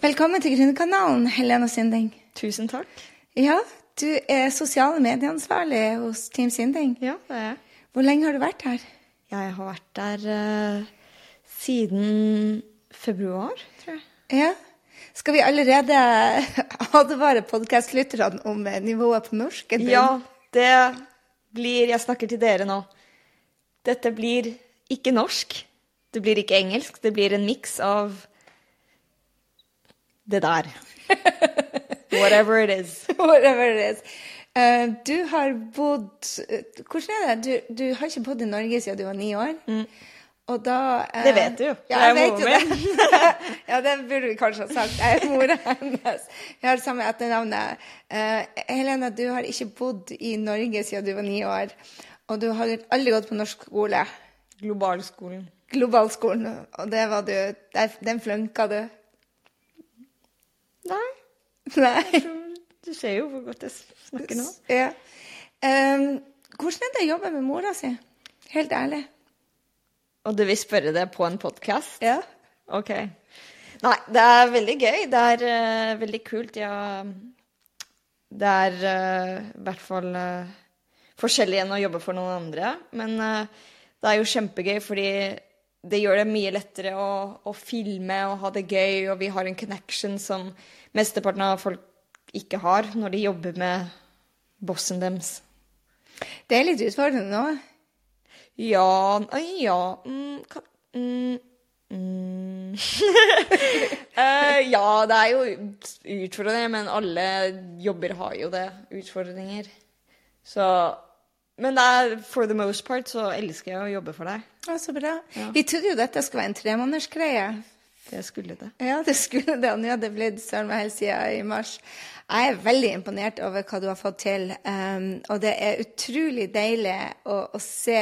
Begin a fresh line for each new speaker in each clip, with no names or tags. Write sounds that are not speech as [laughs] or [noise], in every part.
Velkommen til Gründerkanalen, Helena Sinding.
Tusen takk.
Ja, du er sosiale medieansvarlig hos Team Sinding.
Ja, det er jeg.
Hvor lenge har du vært her?
Jeg har vært der uh, siden februar, tror jeg.
Ja. Skal vi allerede [laughs] advare podkastlytterne om eh, nivået på norsken din?
Ja, det blir Jeg snakker til dere nå. Dette blir ikke norsk. Det blir ikke engelsk. Det blir en miks av det der. [laughs] Whatever it is. [laughs]
Whatever it is. Uh, du har bodd uh, Hvordan er det? Du, du har ikke bodd i Norge siden du var ni år. Og da eh,
Mm. Det vet du jo.
Ja,
er
jeg vet jo
moren
det. [laughs] ja, det burde vi kanskje ha sagt. Jeg er mora hennes. Jeg har det samme etternavnet. Eh, Helena, du har ikke bodd i Norge siden du var ni år. Og du har aldri gått på norsk skole.
Globalskolen.
Globalskolen. Og det var du der, Den flunka du.
Nei,
Nei.
du ser jo hvor godt jeg snakker nå.
Ja. Um, hvordan er det å jobbe med mora si? Helt ærlig.
Og du vil spørre det på en podkast?
Ja.
Ok. Nei, det er veldig gøy. Det er uh, veldig kult. Ja, det er eh, i hvert fall uh, forskjellig enn å jobbe for noen andre. Men det er jo kjempegøy, fordi det gjør det mye lettere å, å filme og ha det gøy, og vi har en connection som mesteparten av folk ikke har når de jobber med bossen deres.
Det er litt utfordrende nå.
Ja ja mm, ka, mm, mm. [laughs] Eh, Ja, det er jo utfordringer, men alle jobber har jo det. Utfordringer. Så Men er, for the most part så elsker jeg å jobbe for deg.
Ja, så bra. Vi trodde jo dette skulle være en tremånedersgreie.
Det skulle det.
Ja, det skulle det, og nå hadde det blitt søren meg helt siden i mars. Jeg er veldig imponert over hva du har fått til, um, og det er utrolig deilig å, å se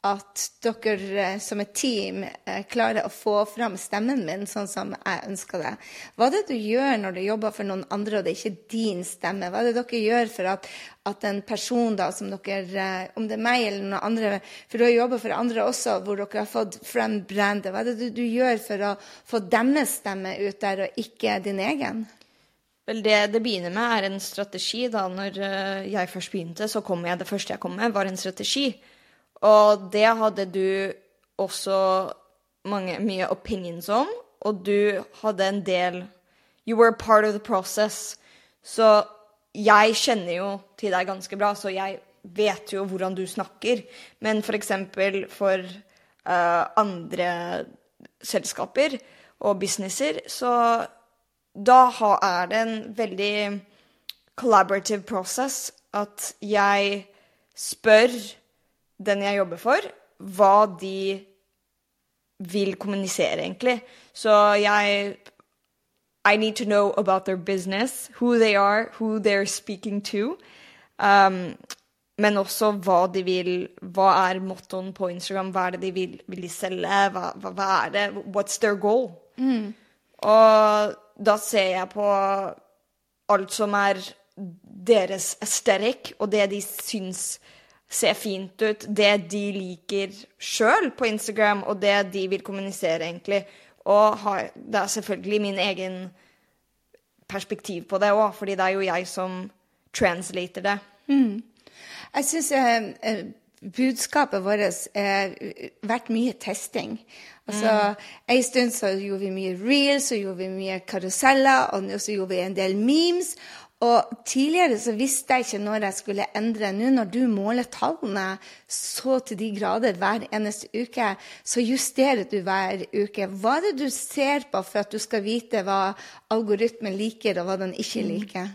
at dere eh, som et team eh, klarer å få fram stemmen min sånn som jeg ønsker det. Hva er det du gjør når du jobber for noen andre, og det er ikke din stemme? Hva er det dere gjør for at, at en person da, som dere, eh, om det er meg eller noen andre, for du har jobbet for andre også, hvor dere har fått frem brandet, hva er det du, du gjør for å få deres stemme ut der, og ikke din egen?
Vel, det det begynner med, er en strategi. Da når jeg først begynte, så kom jeg Det første jeg kom med, var en strategi. Og det hadde du også mange, mye opinions om, og du hadde en del You were part of the process. Så jeg kjenner jo til deg ganske bra, så jeg vet jo hvordan du snakker. Men for eksempel for uh, andre selskaper og businesser, så da er det en veldig collaborative process at jeg spør den jeg jobber for, hva de vil kommunisere, egentlig. Så jeg I need to know about their business, who they are, who they're speaking to. Um, men også hva de vil Hva er mottoen på Instagram? Hva er det de vil, vil de selge? Hva, hva, hva er det? What's their goal? Og da ser jeg på alt som er deres aesthetic, og det de syns ser fint ut, det de liker sjøl på Instagram, og det de vil kommunisere, egentlig. Og har, det er selvfølgelig min egen perspektiv på det òg, fordi det er jo jeg som translater det.
Jeg syns eh, eh, budskapet vårt har vært mye testing. Altså, En stund så gjorde vi mye reels, så gjorde vi mye karuseller, og nå så gjorde vi en del memes. Og tidligere så visste jeg ikke når jeg skulle endre. Nå når du måler tallene så til de grader hver eneste uke, så justerer du hver uke. Hva er det du ser på for at du skal vite hva algoritmen liker, og hva den ikke liker?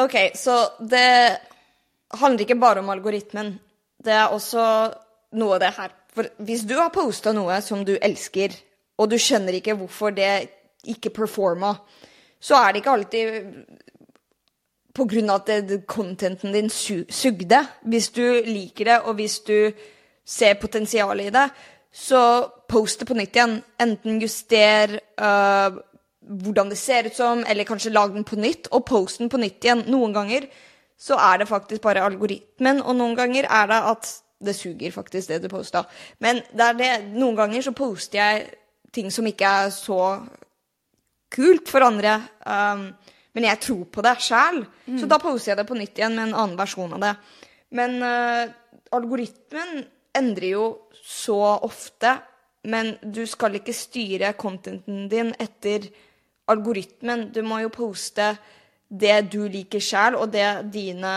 Ok, så det handler ikke bare om algoritmen. Det er også noe av det her. For hvis du har posta noe som du elsker, og du skjønner ikke hvorfor det ikke performa, så er det ikke alltid på grunn av at contenten din su sugde. Hvis du liker det, og hvis du ser potensialet i det, så post det på nytt igjen. Enten juster øh, hvordan det ser ut som, eller kanskje lag den på nytt, og post den på nytt igjen. Noen ganger så er det faktisk bare algoritmen, og noen ganger er det at det suger faktisk, det du posta. Men det det, noen ganger så poster jeg ting som ikke er så kult for andre. Um, men jeg tror på det sjæl, så da poser jeg det på nytt igjen med en annen versjon av det. Men uh, algoritmen endrer jo så ofte, men du skal ikke styre contenten din etter algoritmen. Du må jo poste det du liker sjæl, og det dine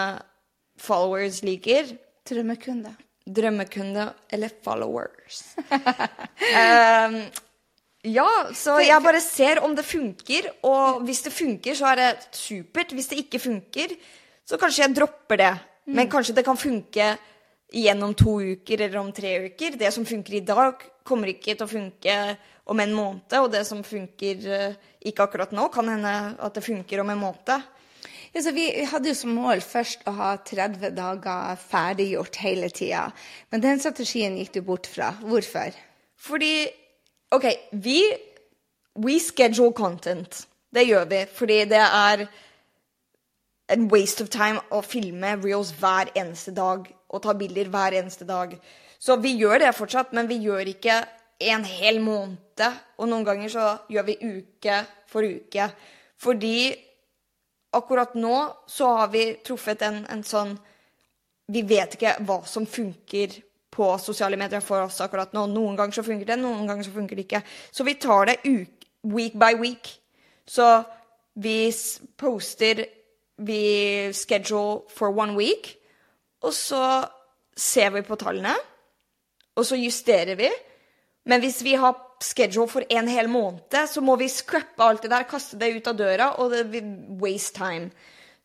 followers liker.
Drømmekunde.
Drømmekunde eller followers. [laughs] um, ja, så jeg bare ser om det funker, og hvis det funker, så er det supert. Hvis det ikke funker, så kanskje jeg dropper det. Men kanskje det kan funke gjennom to uker eller om tre uker. Det som funker i dag, kommer ikke til å funke om en måned, og det som funker uh, ikke akkurat nå, kan hende at det funker om en måned.
Ja, så vi hadde jo som mål først å ha 30 dager ferdiggjort hele tida. Men den strategien gikk du bort fra. Hvorfor?
Fordi OK, vi We schedule content. Det gjør vi fordi det er en waste of time å filme reels hver eneste dag og ta bilder hver eneste dag. Så vi gjør det fortsatt, men vi gjør ikke en hel måned. Og noen ganger så gjør vi uke for uke. Fordi akkurat nå så har vi truffet en, en sånn Vi vet ikke hva som funker på sosiale medier for oss akkurat nå. Noen ganger så funker det, noen ganger så funker det ikke. Så vi tar det week by week. Så vi poster Vi schedule for one week, og så ser vi på tallene, og så justerer vi. Men hvis vi har schedule for en hel måned, så må vi scrappe alt det der, kaste det ut av døra, og det vil waste time.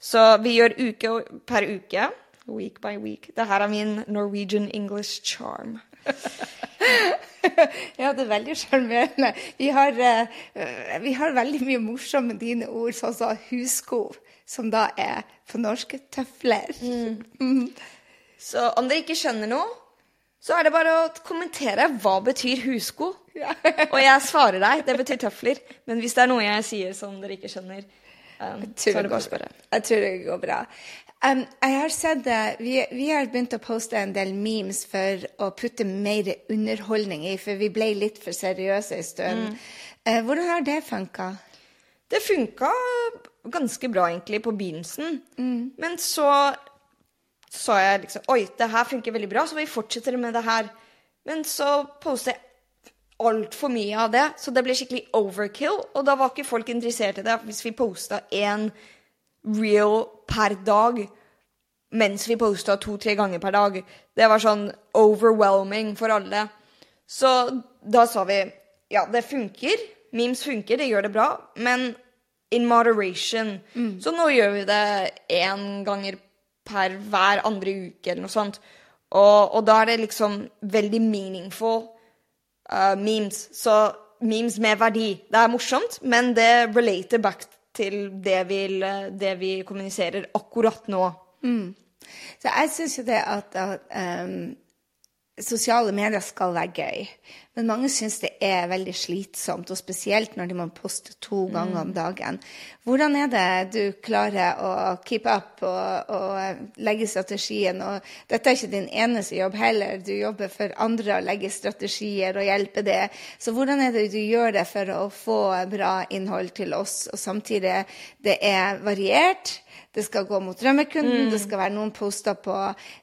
Så vi gjør uke per uke. Week by week. Det her er min Norwegian English charm. [laughs]
ja, det er veldig sjarmerende. Vi, uh, vi, har veldig mye morsomme dine ord, sånn som husko, som da er på norsk tøfler. Mm.
Mm. Så om dere ikke skjønner noe, så er det bare å kommentere hva betyr husko. Ja. Og jeg svarer deg, det betyr tøfler. Men hvis det er noe jeg sier som dere ikke skjønner, um, jeg, tror det bare.
Jeg tror det går bra. Um, jeg har sett det, vi, vi, har begynt å poste en del memes for å putte mer underholdning i, for vi ble litt for seriøse en stund. Mm. Uh, hvordan har det funka?
Det funka ganske bra egentlig på begynnelsen. Mm. Men så sa jeg liksom Oi, det her funker veldig bra, så vi fortsetter med det her. Men så postet jeg altfor mye av det, så det ble skikkelig overkill. Og da var ikke folk interessert i det hvis vi posta én reel per dag mens vi posta to-tre ganger per dag. Det var sånn overwhelming for alle. Så da sa vi ja, det funker. Memes funker, det gjør det bra, men in moderation. Mm. Så nå gjør vi det én ganger per hver andre uke eller noe sånt. Og, og da er det liksom veldig meaningful uh, memes. Så memes med verdi. Det er morsomt, men det relater back til det vi, det vi kommuniserer akkurat nå.
Mm. Så jeg syns jo det at, at um, sosiale medier skal være gøy. Men mange syns det er veldig slitsomt, og spesielt når de må poste to ganger om mm. dagen. Hvordan er det du klarer å keep up og, og legge strategien? Og dette er ikke din eneste jobb heller, du jobber for andre å legge strategier og hjelpe det. Så hvordan er det du gjør det for å få bra innhold til oss, og samtidig det er variert? Det skal gå mot drømmekunden. Mm. Det skal være noen poster på,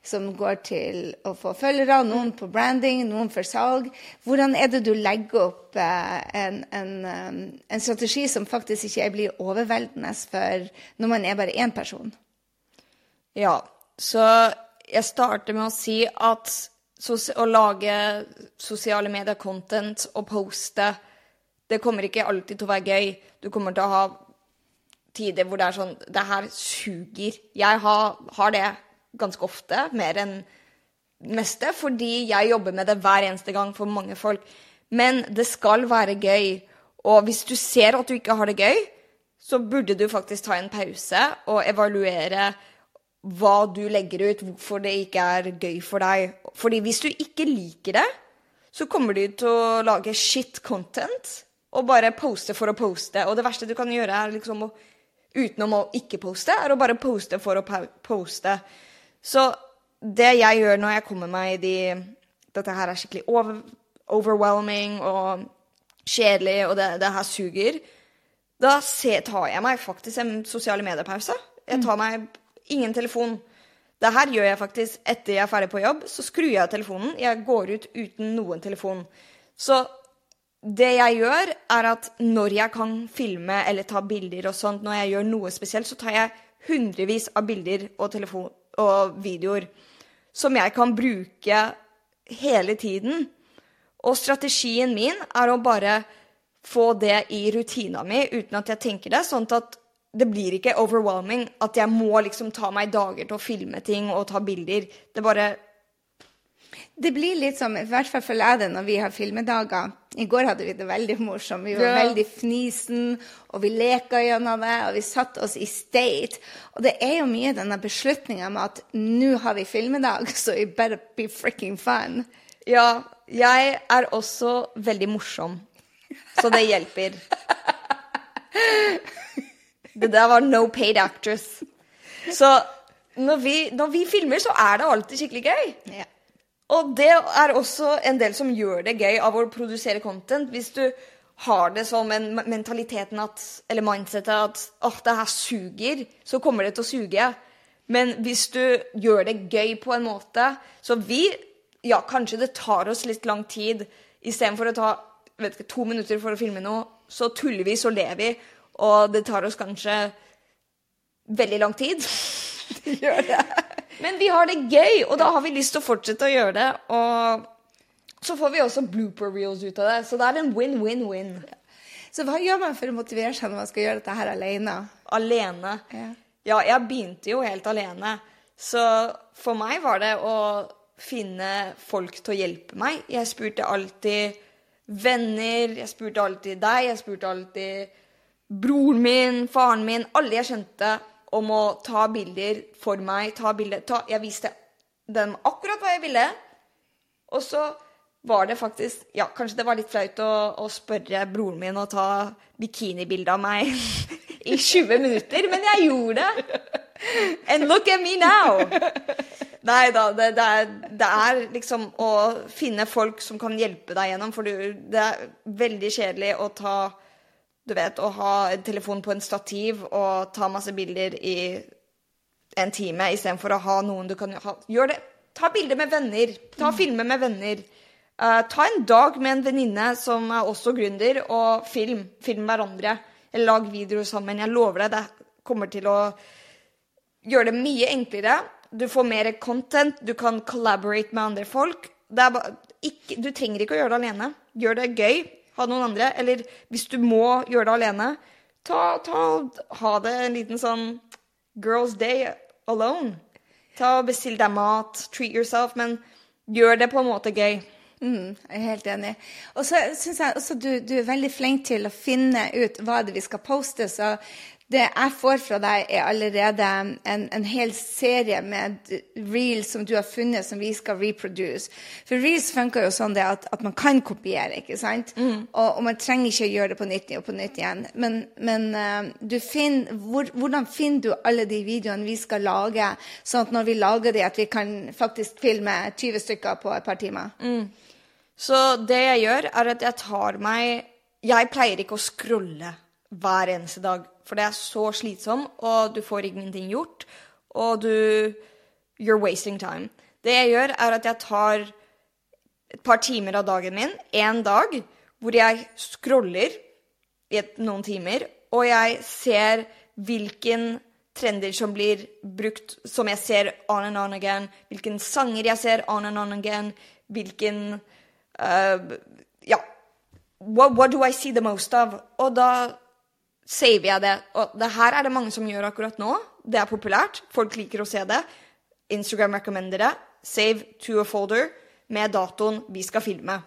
som går til å få følgere, noen på branding, noen for salg. Hvordan er det du legger opp eh, en, en, um, en, strategi som faktisk ikke blir overveldende for når man er bare én person?
Ja, så jeg starter med å si at å lage sosiale medier-content og poste, det kommer ikke alltid til å være gøy. Du kommer til å ha tider hvor det er sånn Det her suger. Jeg har, har det ganske ofte, mer enn meste, fordi jeg jobber med det hver eneste gang for mange folk. Men det skal være gøy. Og hvis du ser at du ikke har det gøy, så burde du faktisk ta en pause og evaluere hva du legger ut, hvorfor det ikke er gøy for deg. Fordi hvis du ikke liker det, så kommer du til å lage shit content og bare poste for å poste. Og det verste du kan gjøre, er liksom å utenom å ikke poste, er å bare poste for å poste. Så det jeg gjør når jeg kommer meg i de Dette her er skikkelig over, overwhelming og kjedelig, og det, det her suger. da tar jeg meg faktisk en sosiale medier-pause. Jeg tar meg ingen telefon. Det her gjør jeg faktisk etter jeg er ferdig på jobb. Så skrur jeg av telefonen. Jeg går ut uten noen telefon. Så det jeg gjør, er at når jeg kan filme eller ta bilder og sånt, når jeg gjør noe spesielt, så tar jeg hundrevis av bilder og, telefon og videoer som jeg kan bruke hele tiden. Og strategien min er å bare få det i rutina mi uten at jeg tenker det, sånn at det blir ikke overwhelming at jeg må liksom ta meg dager til å filme ting og ta bilder. Det bare
Det blir litt som, i hvert fall føler jeg det når vi har filmedager. I går hadde vi det veldig morsomt. Vi var
Ja.
veldig fnisen, og vi leka gjennom det, og vi satte oss i state. Og det er jo mye denne beslutninga med at nå har vi filmedag, [laughs] så it better be freaking fun.
Ja, jeg er også veldig morsom. Så det hjelper. Det der var no paid actress. Så når vi, når vi filmer, så er det alltid skikkelig gøy.
Ja.
Og det er også en del som gjør det gøy av å produsere content. Hvis du har det som en mentaliteten at, eller mindsetet at åh, det her suger, så kommer det til å suge. Men hvis du gjør det gøy på en måte Så vi Ja, kanskje det tar oss litt lang tid. Istedenfor å ta vet ikke, to minutter for å filme noe, så tuller vi, så ler vi. Og det tar oss kanskje veldig lang tid. [laughs]
Gjør det.
Men vi har det gøy, og da har vi lyst til å fortsette å gjøre det. Og så får vi også blooper reels ut av det, så det er en win-win-win.
Så hva gjør man for å motivere seg når man skal gjøre dette her alene?
Alene.
Ja.
Ja, jeg begynte jo helt alene. Så for meg var det å finne folk til å hjelpe meg. Jeg spurte alltid venner, jeg spurte alltid deg, jeg spurte alltid broren min, faren min, alle jeg kjente om å ta bilder for meg. Ta bilder. Ta, jeg viste dem akkurat hva jeg ville. Og så var det faktisk Ja, kanskje det var litt flaut å, å spørre broren min å ta bikinibilde av meg [laughs] i 20 minutter, men jeg gjorde det. And look at me now! Nei da, det, det, er, det er liksom å finne folk som kan hjelpe deg gjennom, for det er veldig kjedelig å ta Du vet, å ha en telefon på en stativ og ta masse bilder i en time istedenfor å ha noen du kan ha Gjør det. Ta bilder med venner. Ta filmer med venner. Uh, ta en dag med en venninne som er også gründer, og film. Film hverandre. Eller lag videoer sammen. Jeg lover deg, det kommer til å gjøre det mye enklere. Du får mer content, du kan collaborate med andre folk. Ikke, du trenger ikke å gjøre det alene. Gjør det gøy. Ha noen andre. Eller hvis du må gjøre det alene, ta, ta, ha det en liten sånn girls day alone. Ta og Bestill deg mat, treat yourself, men gjør det på en måte gøy.
Mm, jeg er helt enig. Og så syns jeg også du, du er veldig flink til å finne ut hva det vi skal poste. Så det jeg får fra deg, er allerede en, en hel serie med reels som du har funnet som vi skal reproduce. For reels funker jo sånn det at, at man kan kopiere, ikke sant? Og, og, man trenger ikke å gjøre det på nytt og på nytt igjen. Men, men du finner, hvor, hvordan finner du alle de videoene vi skal lage, sånn at når vi lager de, at vi kan faktisk filme 20 stykker på et par timer?
Så det jeg gjør, er at jeg tar meg Jeg pleier ikke å scrolle hver eneste dag, for det er så slitsom, og du får ingenting gjort, og du You're wasting time. Det jeg gjør, er at jeg tar et par timer av dagen min, én dag, hvor jeg scroller i noen timer, og jeg ser hvilken trender som blir brukt, som jeg ser on and on again, hvilken sanger jeg ser on and on again, hvilken uh, Ja. What, what do I see the most of? Og da saver jeg det. Og det her er det mange som gjør akkurat nå. Det er populært. Folk liker å se det. Instagram recommender det. Save to a folder med datoen vi skal filme.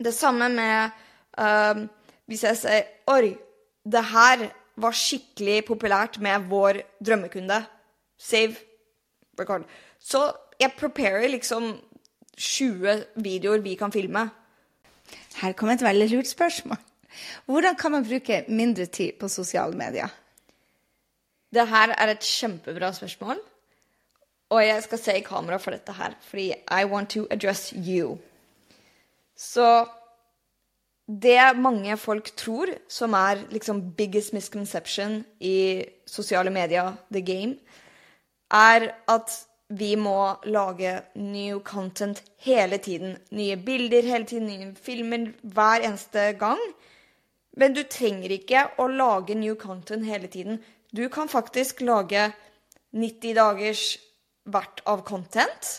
Det samme med um, hvis jeg sier Oi, det her var skikkelig populært med vår drømmekunde. Save record. Så jeg preparer liksom 20 videoer vi kan filme.
Her kom et veldig lurt spørsmål. Hvordan kan man bruke mindre tid på sosiale medier?
Det her er et kjempebra spørsmål. Og jeg skal se i kamera for dette her, fordi I want to address you. Så det mange folk tror, som er liksom biggest misconception i sosiale medier, the game, er at vi må lage new content hele tiden. Nye bilder hele tiden, nye filmer hver eneste gang. Men du trenger ikke å lage new content hele tiden. Du kan faktisk lage 90 dagers hvert av content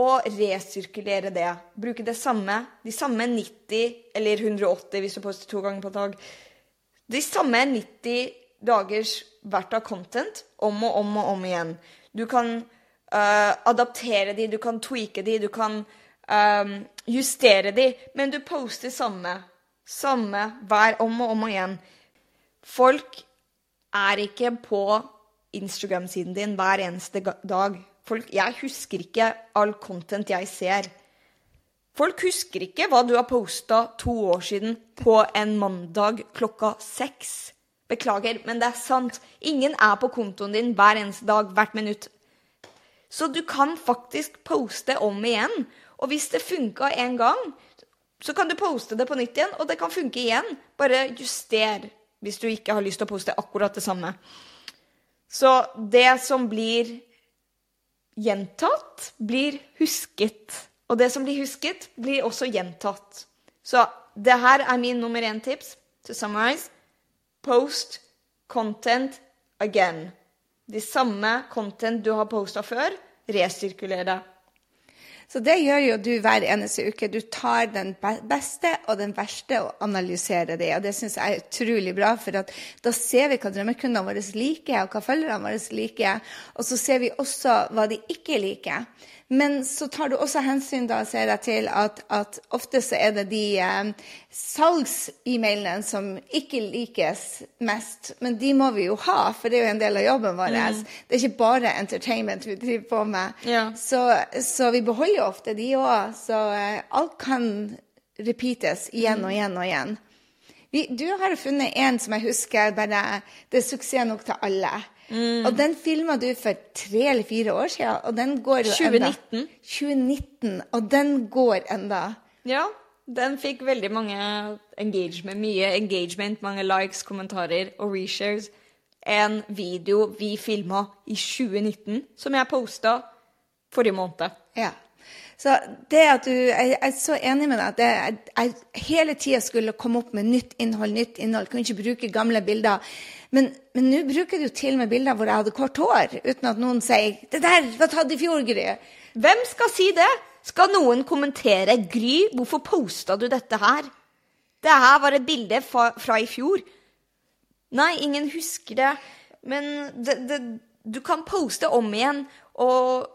og resirkulere det. Bruke det samme, de samme 90 eller 180 hvis du poster to ganger på dag. De samme 90 dagers hvert av content om og om og om igjen. Du kan uh, adaptere de, du kan tweake de, du kan um, justere de, men du poster samme. Samme hver om og om og igjen. Folk er ikke på Instagram-siden din hver eneste dag. Folk, jeg husker ikke all content jeg ser. Folk husker ikke hva du har posta to år siden på en mandag klokka seks. Beklager, men det er sant. Ingen er på kontoen din hver eneste dag, hvert minutt. Så du kan faktisk poste om igjen. Og hvis det funka en gang, så kan du poste det på nytt igjen, og det kan funke igjen. Bare juster hvis du ikke har lyst til å poste akkurat det samme. Så det som blir gjentatt, blir husket. Og det som blir husket, blir også gjentatt. Så det her er min nummer én tips. To summarize post content again. De samme content du har posta før, resirkuler det.
Så det gjør jo du hver eneste uke. Du tar den beste og den verste og analyserer det. Og det syns jeg er utrolig bra, for da ser vi hva drømmekundene våre liker, og hva følgerne våre liker. Og så ser vi også hva de ikke liker. Men så tar du også hensyn da, ser jeg til at, at ofte så er det de eh, salgs-e-mailene som ikke likes mest. Men de må vi jo ha, for det er jo en del av jobben vår. Mm. Det er ikke bare entertainment vi driver på med. Ja. Så, så, vi beholder ofte de òg. Så eh, alt kan repeates igjen og igjen og igjen. Vi, du har funnet en som jeg husker bare Det er suksess nok til alle. Mm. Og den filma du for tre eller fire år siden, og den går jo
2019.
enda. 2019. Og den går enda.
Ja. Den fikk veldig mange engagement, mye engagement, mange likes, kommentarer og reshares. En video vi filma i 2019, som jeg posta forrige måned.
Ja. Så det at du, Jeg er så enig med deg at jeg, jeg hele tida skulle komme opp med nytt innhold, nytt innhold. Kunne ikke bruke gamle bilder. Men nå bruker du til og med bilder hvor jeg hadde kort hår, uten at noen sier 'Det der var tatt i fjor, Gry'.
Hvem skal si det? Skal noen kommentere 'Gry, hvorfor posta du dette her?' Det her var et bilde fra, fra i fjor. Nei, ingen husker det. Men det, det, du kan poste om igjen og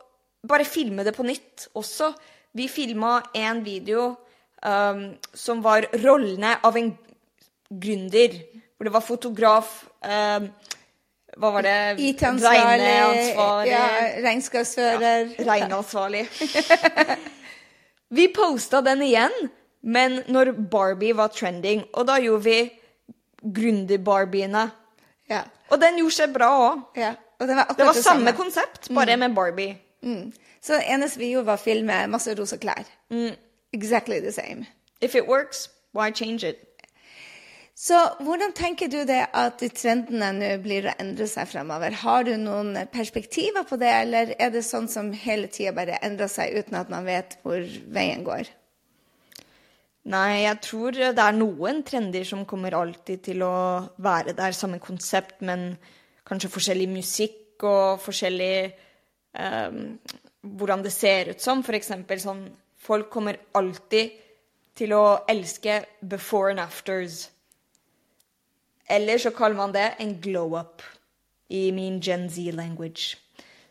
bare filme det på nytt også. Vi filma en video um, som var rollene av en gründer hvor det var fotograf um, Hva var det?
IT-ansvarlig. Regneansvarlig. Ja, regnskapsfører.
Ja, regneansvarlig. [laughs] vi posta den igjen, men når Barbie var trending. Og da gjorde vi gründer-barbiene. Ja. Og den gjorde seg bra òg. Ja. det var, det var samme konsept, bare mm. med Barbie.
Mm. Så det eneste vi gjorde, var å filme masse rosa klær. Mm. Exactly the same.
If it works, why change it?
Så hvordan tenker du det at trendene nå blir å endre seg fremover? Har du noen perspektiver på det, eller er det sånn som hele tida bare endrer seg uten at man vet hvor veien går?
Nei, jeg tror det er noen trender som kommer alltid til å være der, samme konsept, men kanskje forskjellig musikk og forskjellig hvordan det ser ut som. For eksempel sånn Folk kommer alltid til å elske before and afters. Eller så kaller man det en glow-up i min Gen Z-language.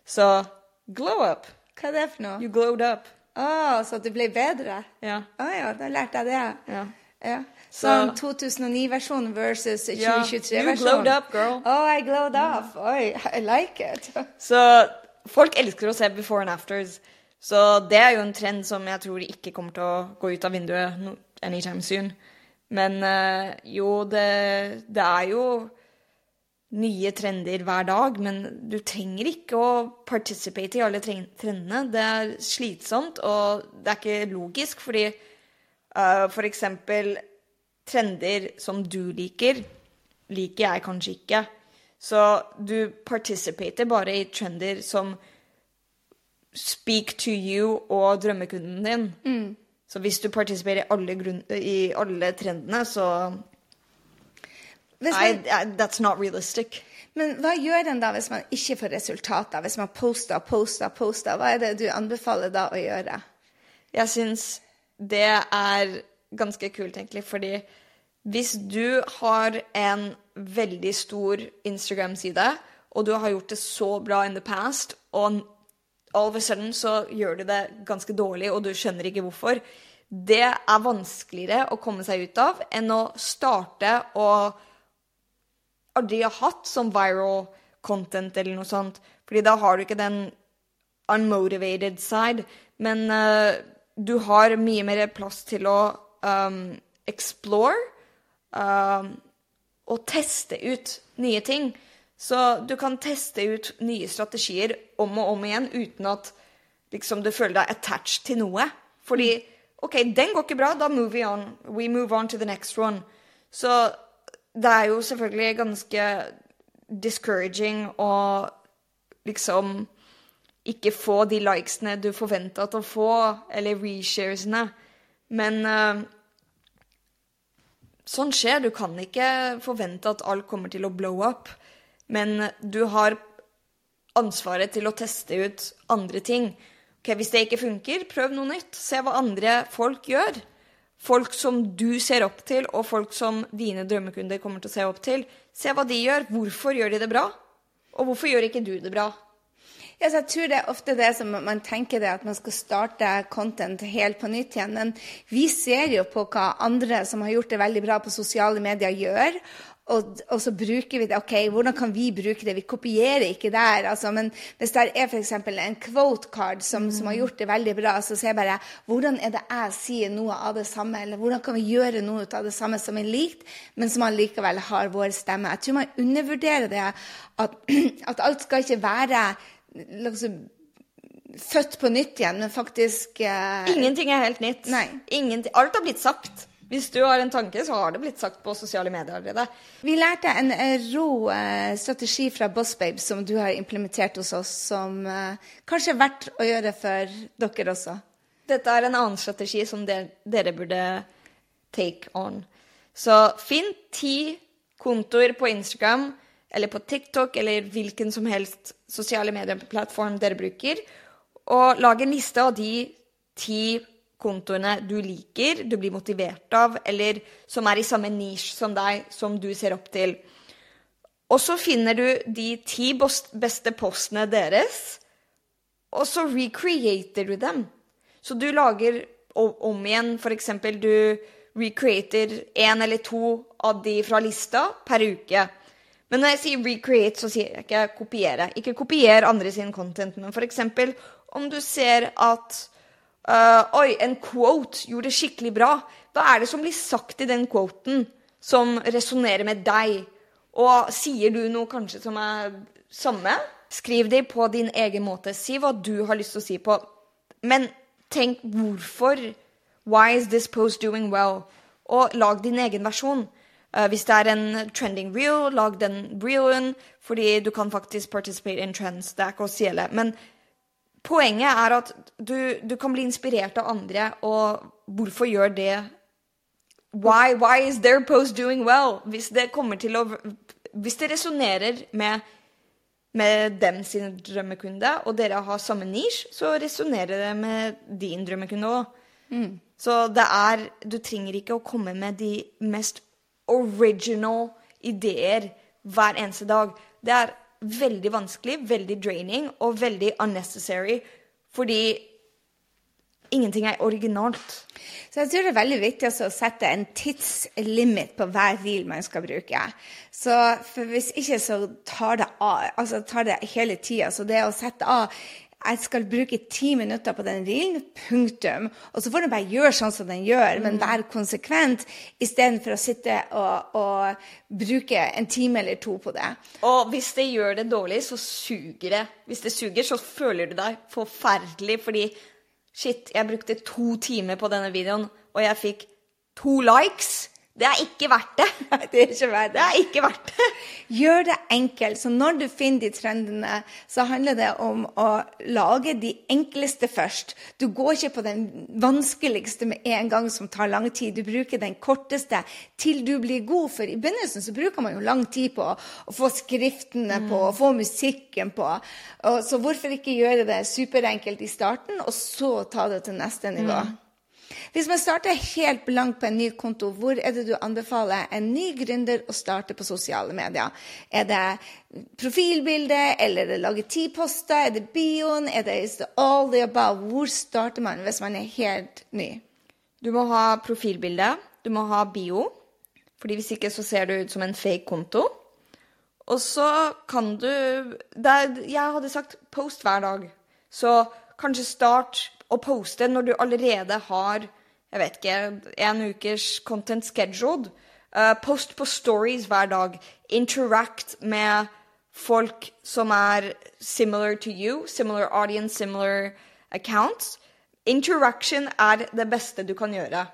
Så glow up.
Hva er det for noe?
You glowed up.
Å, oh, så du ble bedre?
Ja.
Å oh, ja, da lærte jeg det. Ja. ja. Sånn 2009-versjon versus 2023-versjon.
You glowed up, girl.
Oh, I glowed up. Oi, I like it.
så folk elsker å se before and afters. Så det er jo en trend som jeg tror ikke kommer til å gå ut av vinduet anytime soon. Men eh, jo, det, det, er jo nye trender hver dag, men du trenger ikke å participate i alle trendene. Det er slitsomt, og det er ikke logisk, fordi uh, for eksempel trender som du liker, liker jeg kanskje ikke. Så du participater bare i trender som speak to you og drømmekunden din. Så hvis du participerer i alle, grunn, i alle trendene, så
man,
I- that's not realistic.
men hva gjør en da hvis man ikke får resultater? Hvis man poster og poster og poster, hva er det du anbefaler da å gjøre?
Jeg syns det er ganske kult, egentlig, fordi hvis du har en veldig stor Instagram-side, og du har gjort det så bra in the past, og all of a sudden så gjør du det ganske dårlig, og du skjønner ikke hvorfor, det er vanskeligere å komme seg ut av enn å starte og aldri ha hatt som viral content eller noe sånt. Fordi da har du ikke den unmotivated side. Men uh, du har mye mer plass til å um, explore um, å teste ut nye ting. Så du kan teste ut nye strategier om og om igjen uten at liksom, du føler deg attached til noe. Fordi OK, den går ikke bra, da move we on. We move on to the next one. Så det er jo selvfølgelig ganske discouraging å liksom ikke få de likesene du forventa å få, eller resharesene. Men eh, sånn skjer. Du kan ikke forvente at alt kommer til å blow up. Men du har ansvaret til å teste ut andre ting. Ok, Hvis det ikke funker, prøv noe nytt. Se hva andre folk gjør. Folk som du ser opp til, og folk som dine drømmekunder kommer til å se opp til. Se hva de gjør. Hvorfor gjør de det bra? Og hvorfor gjør ikke du det bra?
Ja, jeg tror det er ofte det som man tenker det, at man skal starte content helt på nytt igjen. Men vi ser jo på hva andre som har gjort det veldig bra på sosiale medier, gjør. Og, og så bruker vi det. OK, hvordan kan vi bruke det? Vi kopierer ikke der. Altså, men hvis det er f.eks. en quote card som, som har gjort det veldig bra, så ser jeg bare hvordan er det jeg sier noe av det samme? Eller hvordan kan vi gjøre noe av det samme som er likt, men som allikevel har vår stemme? Jeg tror man undervurderer det. At, [clears throat] at alt skal ikke være liksom, født på nytt igjen, men faktisk eh,
Ingenting er helt nytt. Alt har blitt sagt. Hvis du har en tanke, så har det blitt sagt på sosiale medier allerede.
Vi lærte en eh, rå eh, strategi fra Bossbabe som du har implementert hos oss, som eh, kanskje er verdt å gjøre for dere også.
Dette er en annen strategi som dere burde take on. Så finn ti kontoer på Instagram eller på TikTok eller hvilken som helst sosiale medieplattform dere bruker, og lag en liste av de ti kontoene du liker, du blir motivert av, eller som er i samme nisj som deg, som du ser opp til. Og så finner du de ti beste postene deres, og så recreater du dem. Så du lager om igjen, eksempel du recreater én eller to av de fra lista per uke. Men når jeg sier recreate, så sier jeg ikke kopiere. Ikke kopier andre sin content, men eksempel om du ser at uh, Oi, en quote gjorde det skikkelig bra. Hva er det som blir sagt i den quoten som resonnerer med deg? Og sier du noe kanskje som er samme? Skriv det på din egen måte. Si hva du har lyst til å si på. Men tenk hvorfor. Why is this post doing well? Og lag din egen versjon. Eh, hvis det er en trending reel, lag den reelen, fordi du kan faktisk participate in trends. Det er ikke å stjele. Men poenget er at du, du kan bli inspirert av andre, og hvorfor gjør det Why, why is their post doing well? Hvis det kommer til å Hvis det resonnerer med, med dem sin drømmekunde, og dere har samme nisj, så resonnerer det med din drømmekunde òg. Så det er Du trenger ikke å komme med de mest original ideer hver eneste dag. Det er veldig vanskelig, veldig draining og veldig unnecessary, fordi ingenting er originalt.
Så jeg tror det er veldig viktig å sette en tidslimit på hver reel man skal bruke. Så for hvis ikke så tar det av, altså tar det hele tida. Så det å sette av jeg skal bruke ti minutter på den reelen, punktum. Og så får den bare gjøre sånn som den gjør, men være konsekvent istedenfor å sitte og, og bruke en time eller to på det.
Og hvis det gjør det dårlig, så suger det. Hvis det suger, så føler du deg forferdelig fordi Shit, jeg brukte to timer på denne videoen, og jeg fikk to likes. Det er ikke verdt det. [laughs]
Det er ikke verdt
Det er ikke verdt det.
Gjør det enkelt. Så når du finner de trendene, så handler det om å lage de enkleste først. Du går ikke på den vanskeligste med en gang som tar lang tid. Du bruker den korteste til du blir god. For i begynnelsen så bruker man jo lang tid på å få skriftene på, å få musikken på. Og så hvorfor ikke gjøre det superenkelt i starten, og så ta det til neste nivå? Hvis man starter helt blankt på en ny konto, hvor er det du anbefaler en ny gründer å starte på sosiale medier? Er det profilbilde, eller er det lage ti poster, er det bioen, er det is all the above? Hvor starter man hvis man er helt ny?
Du må ha profilbilde, du må ha bio, fordi hvis ikke så ser det ut som en fake konto. Og så kan du er, Jeg hadde sagt post hver dag. Så kanskje start å poste når du allerede har jeg vet ikke, en ukers content scheduled. Uh, post på stories hver dag. Interact med folk som er similar to you, similar audience, similar accounts. Interaction er det beste du kan gjøre.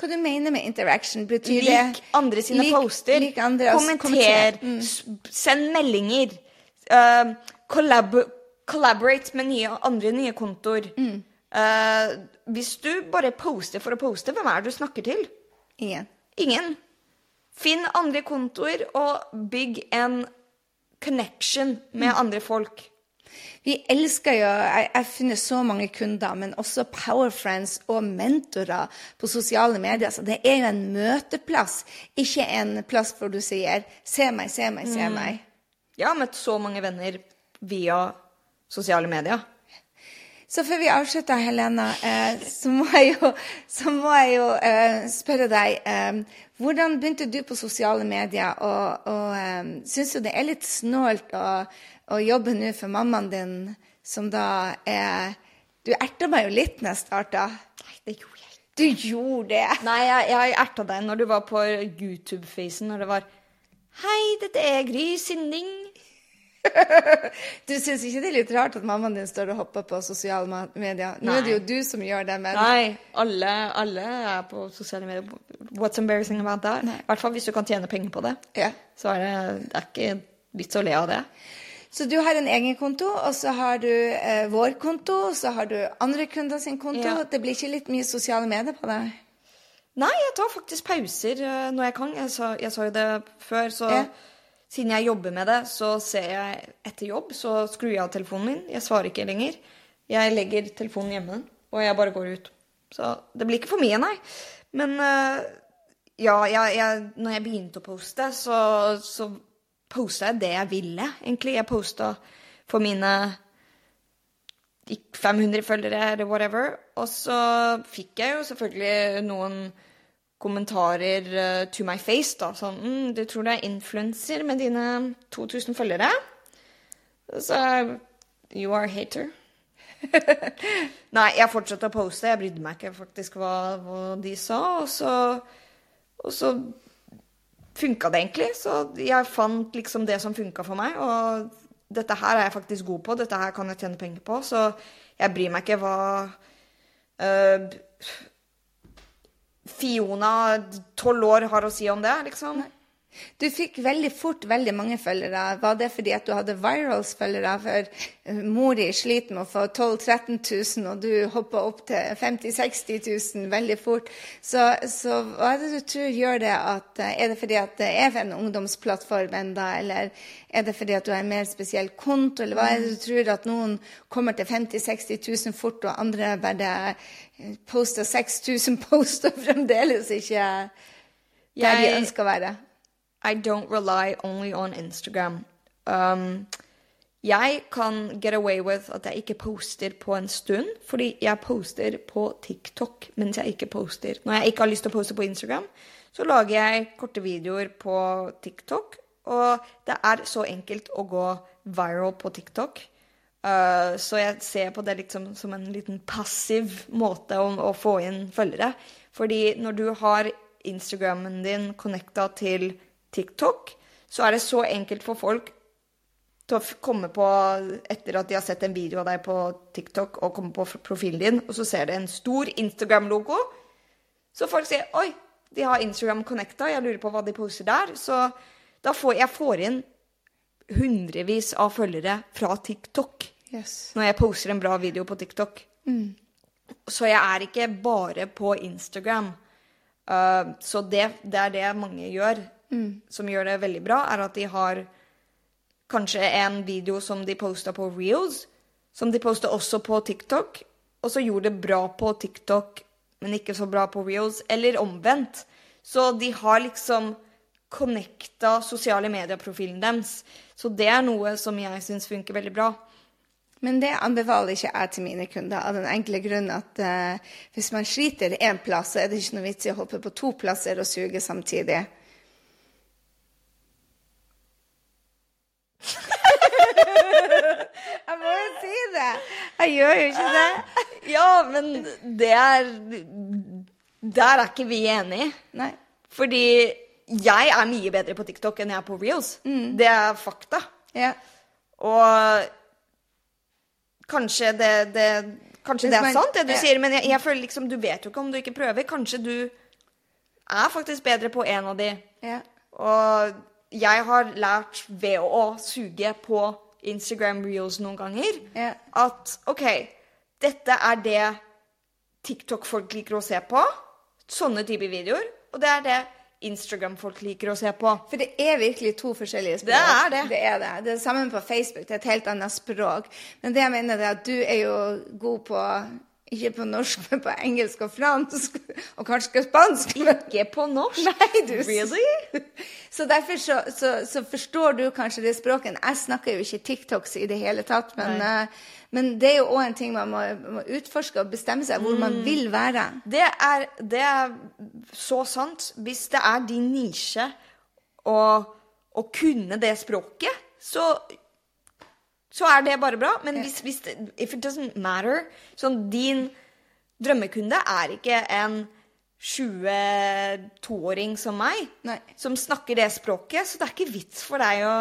Hva du mener med interaction? Betyr
lik
det
andre sine
lik,
poster.
Lik andre,
kommenter. Mm. Send meldinger. Uh, collab collaborate med nye, andre nye kontoer. Mm. Uh, hvis du bare poster for å poste, hvem er det du snakker til?
Ingen.
Ingen. Finn andre kontoer og bygg en connection med mm. andre folk.
Vi elsker jo Jeg har funnet så mange kunder, men også power friends og mentorer på sosiale medier. Så det er jo en møteplass, ikke en plass hvor du sier 'se meg, se meg, se mm. meg'.
Jeg har møtt så mange venner via sosiale medier.
Så før vi avslutter, Helena, eh, så må jeg jo, må jeg jo eh, spørre deg eh, Hvordan begynte du på sosiale medier, og, og um, syns jo det er litt snålt å, å jobbe nå for mammaen din, som da er Du erta meg jo litt når jeg starta.
Nei, det gjorde jeg ikke.
Du gjorde det?
Nei, jeg, jeg erta deg når du var på YouTube-facen, når det var Hei, dette er Gry Sinding
du syns ikke det er litt rart at mammaen din står og hopper på sosiale medier? Nå Nei. er det jo du som gjør det, men
Nei, alle, alle, er på sosiale medier. What's embarrassing about that? I hvert fall hvis du kan tjene penger på det.
Ja.
Så er det, det er ikke vits å le av det.
Så du har en egen konto, og så har du eh, vår konto, og så har du andre kunder sin konto. Ja. Det blir ikke litt mye sosiale medier på deg?
Nei, jeg tar faktisk pauser uh, når jeg kan. Jeg sa, jeg sa jo det før, så ja. Siden jeg jobber med det, så ser jeg etter jobb, så skrur jeg av telefonen min. Jeg svarer ikke lenger. Jeg legger telefonen hjemme, og jeg bare går ut. Så det blir ikke for mye, nei. Men uh, ja, jeg, jeg, når jeg begynte å poste, så, så posta jeg det jeg ville, egentlig. Jeg posta for mine 500 følgere eller whatever. Og så fikk jeg jo selvfølgelig noen kommentarer uh, to my face. da, Sånn mm, 'Du tror du er influenser med dine 2000 følgere?' Så You are a hater. [laughs] Nei, jeg fortsatte å poste. Jeg brydde meg ikke faktisk hva, hva de sa. Og så, og så funka det egentlig. Så jeg fant liksom det som funka for meg. Og dette her er jeg faktisk god på. Dette her kan jeg tjene penger på. Så jeg bryr meg ikke hva uh, Fiona, tolv år, har å si om det, liksom? Nei.
Du fikk veldig fort veldig mange følgere. Var det fordi at du hadde virals-følgere? For eh, mor di sliter med å få 12 000-13 000, og du hoppa opp til 50 000-60 000 veldig fort. Så, så, hva er det du tror gjør det at eh, Er det fordi at det er en ungdomsplattform enda, eller er det fordi at du har en mer spesiell konto, eller hva er det du tror at noen kommer til 50 000-60 000 fort, og andre bare poster 6000 [laughs] poster fremdeles ikke der de ønsker å være?
I don't rely only on Instagram. Um, jeg kan get away with at jeg ikke poster på en stund, fordi jeg poster på TikTok mens jeg ikke poster. Når jeg ikke har lyst til å poste på Instagram, så lager jeg korte videoer på TikTok. Og det er så enkelt å gå viral på TikTok. Uh, så jeg ser på det liksom som en liten passiv måte å, å, få inn følgere. Fordi når du har Instagrammen din connecta til TikTok, så er det så enkelt for folk til å komme på etter at de har sett en video av deg på TikTok, og kommer på profilen din, og så ser de en stor Instagram-logo. Så folk sier 'Oi, De har Instagram connecta. Jeg lurer på hva de poser der. Så da får jeg får inn hundrevis av følgere fra TikTok
Yes.
når jeg poser en bra video på TikTok. Så jeg er ikke bare på Instagram. Uh, så det, det er det mange gjør, som gjør det veldig bra, er at de har kanskje en video som de posta på Reels, som de posta også på TikTok, og så gjorde det bra på TikTok, men ikke så bra på Reels, eller omvendt. Så de har liksom connecta sosiale medieprofilen deres. Så det er noe som jeg syns funker veldig bra.
Men det anbefaler ikke jeg til mine kunder, av den enkle grunn at uh, hvis man sliter én plass, så er det ikke noe vits i å hoppe på to plasser og suge samtidig. [laughs] jeg må jo si det! Jeg gjør jo ikke det.
Ja, men det er Der er ikke vi enige.
Nei.
Fordi jeg er mye bedre på TikTok enn jeg er på Reels. Det er fakta.
Ja.
Og kanskje det, det Kanskje det er sant, det du sier, men jeg, jeg føler liksom Du vet jo ikke om du ikke prøver. Kanskje du er faktisk bedre på en av de.
ja.
Og jeg har lært ved å suge på Instagram Reels noen ganger
Ja.
at OK, dette er det TikTok-folk liker å se på. Sånne typer videoer. Og det er det Instagram-folk liker å se på.
For det er virkelig to forskjellige språk.
Det er det.
Det er det. Det er sammen på Facebook. Det er et helt annet språk. Men det jeg mener er at du er jo god på ikke på norsk, men på engelsk og fransk. Og kanskje spansk. Men
Ikke på norsk.
Nei, du
Really?
Så derfor så, så, så forstår du kanskje det språket. Jeg snakker jo ikke TikToks i det hele tatt, men, uh, men det er jo òg en ting man må, må utforske og bestemme seg hvor
Mm.
man vil være.
Det er, det er så sant. Hvis det er din nisje å, å kunne det språket, så, så er det bare bra. Men hvis, hvis det, if it doesn't matter Sånn, din drømmekunde er ikke en 22-åring som meg,
Nei.
som snakker det språket, så det er ikke vits for deg å,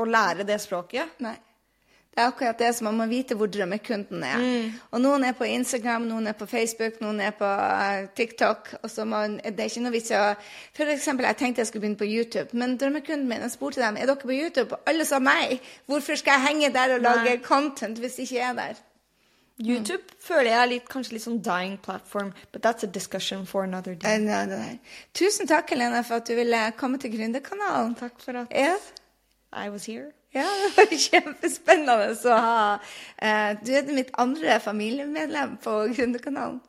å lære det språket.
Nei. Det er akkurat det som man må vite hvor drømmekunden er.
Mm.
Og noen er på Instagram, noen er på Facebook, noen er på uh, TikTok. Og så man, det er ikke noe vits i å eksempel, jeg tenkte jeg skulle begynne på YouTube, men drømmekunden min, jeg spurte dem er dere på YouTube, og alle sa nei. Hvorfor skal jeg henge der og lage
Nei.
content hvis jeg ikke er der?
YouTube føler jeg er litt, kanskje litt sånn dying platform, but that's a discussion for another day.
Nei, nei. Tusen takk, Helena, for at du ville komme til Gründerkanalen.
Takk for at
Ja.
I was here.
Ja, det var kjempespennende å ha eh, Du er mitt andre familiemedlem på Gründerkanalen.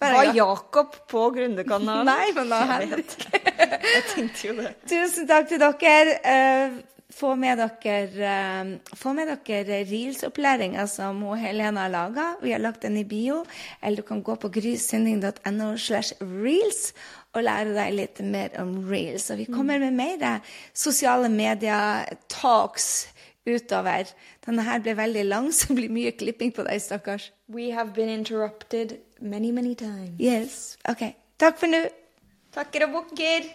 Var
ja.
Jakob på Gründerkanalen? [laughs]
Nei, men da ikke.
Jeg tenkte jo det.
Tusen takk til dere. Eh, få med dere, eh, få med dere Reels-opplæringa som hun Helena har laga. Vi har lagt den i bio. Eller du kan gå på grysynding.no slash reels og lære deg litt mer om reels. Og vi kommer med mer sosiale medier-talks utover. Denne her ble veldig lang, [laughs] så det blir mye klipping på deg, stakkars.
We have been interrupted many, many times.
Yes. OK. Takk for nå.
Takker og bukker.